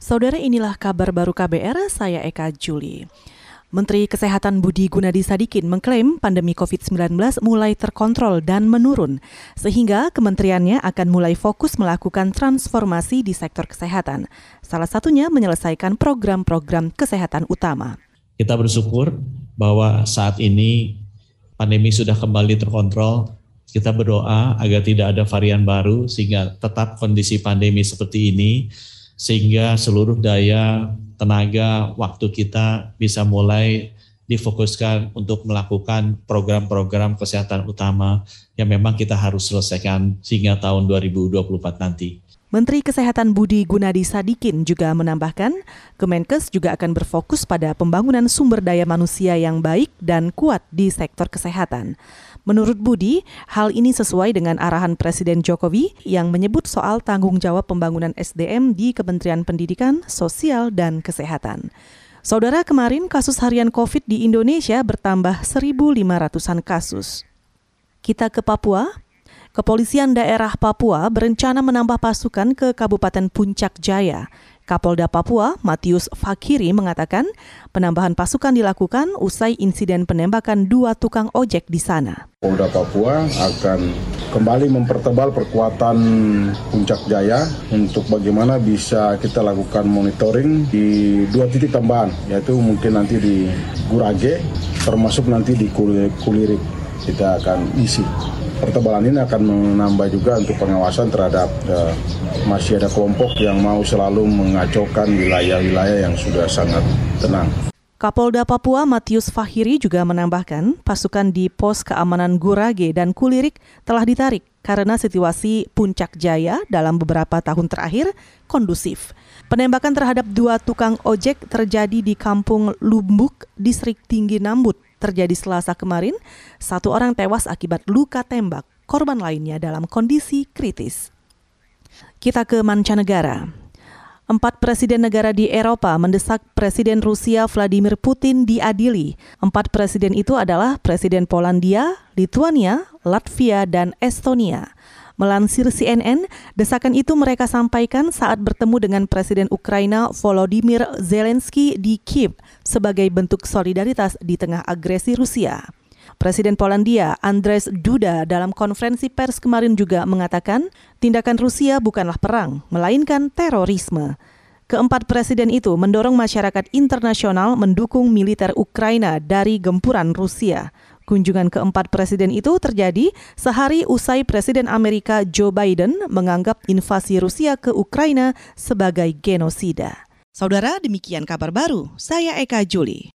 Saudara inilah kabar baru KBR, saya Eka Juli. Menteri Kesehatan Budi Gunadi Sadikin mengklaim pandemi COVID-19 mulai terkontrol dan menurun, sehingga kementeriannya akan mulai fokus melakukan transformasi di sektor kesehatan. Salah satunya menyelesaikan program-program kesehatan utama. Kita bersyukur bahwa saat ini pandemi sudah kembali terkontrol. Kita berdoa agar tidak ada varian baru sehingga tetap kondisi pandemi seperti ini sehingga seluruh daya, tenaga, waktu kita bisa mulai difokuskan untuk melakukan program-program kesehatan utama yang memang kita harus selesaikan sehingga tahun 2024 nanti. Menteri Kesehatan Budi Gunadi Sadikin juga menambahkan, Kemenkes juga akan berfokus pada pembangunan sumber daya manusia yang baik dan kuat di sektor kesehatan. Menurut Budi, hal ini sesuai dengan arahan Presiden Jokowi yang menyebut soal tanggung jawab pembangunan SDM di Kementerian Pendidikan, Sosial, dan Kesehatan. Saudara, kemarin kasus harian COVID di Indonesia bertambah 1.500-an kasus. Kita ke Papua. Kepolisian daerah Papua berencana menambah pasukan ke Kabupaten Puncak Jaya Kapolda Papua, Matius Fakiri mengatakan penambahan pasukan dilakukan usai insiden penembakan dua tukang ojek di sana. Polda Papua akan kembali mempertebal perkuatan Puncak Jaya untuk bagaimana bisa kita lakukan monitoring di dua titik tambahan, yaitu mungkin nanti di Gurage, termasuk nanti di Kulirik. Kita akan isi pertebalan ini akan menambah juga untuk pengawasan terhadap uh, masih ada kelompok yang mau selalu mengacaukan wilayah-wilayah yang sudah sangat tenang. Kapolda Papua Matius Fahiri juga menambahkan pasukan di pos keamanan Gurage dan Kulirik telah ditarik karena situasi Puncak Jaya dalam beberapa tahun terakhir kondusif. Penembakan terhadap dua tukang ojek terjadi di Kampung Lumbuk, Distrik Tinggi Nambut, terjadi Selasa kemarin, satu orang tewas akibat luka tembak, korban lainnya dalam kondisi kritis. Kita ke mancanegara. Empat presiden negara di Eropa mendesak Presiden Rusia Vladimir Putin diadili. Empat presiden itu adalah Presiden Polandia, Lituania, Latvia, dan Estonia. Melansir CNN, desakan itu mereka sampaikan saat bertemu dengan Presiden Ukraina Volodymyr Zelensky di Kiev sebagai bentuk solidaritas di tengah agresi Rusia. Presiden Polandia Andrzej Duda dalam konferensi pers kemarin juga mengatakan tindakan Rusia bukanlah perang, melainkan terorisme. Keempat presiden itu mendorong masyarakat internasional mendukung militer Ukraina dari gempuran Rusia. Kunjungan keempat presiden itu terjadi sehari usai Presiden Amerika Joe Biden menganggap invasi Rusia ke Ukraina sebagai genosida. Saudara, demikian kabar baru. Saya Eka Juli.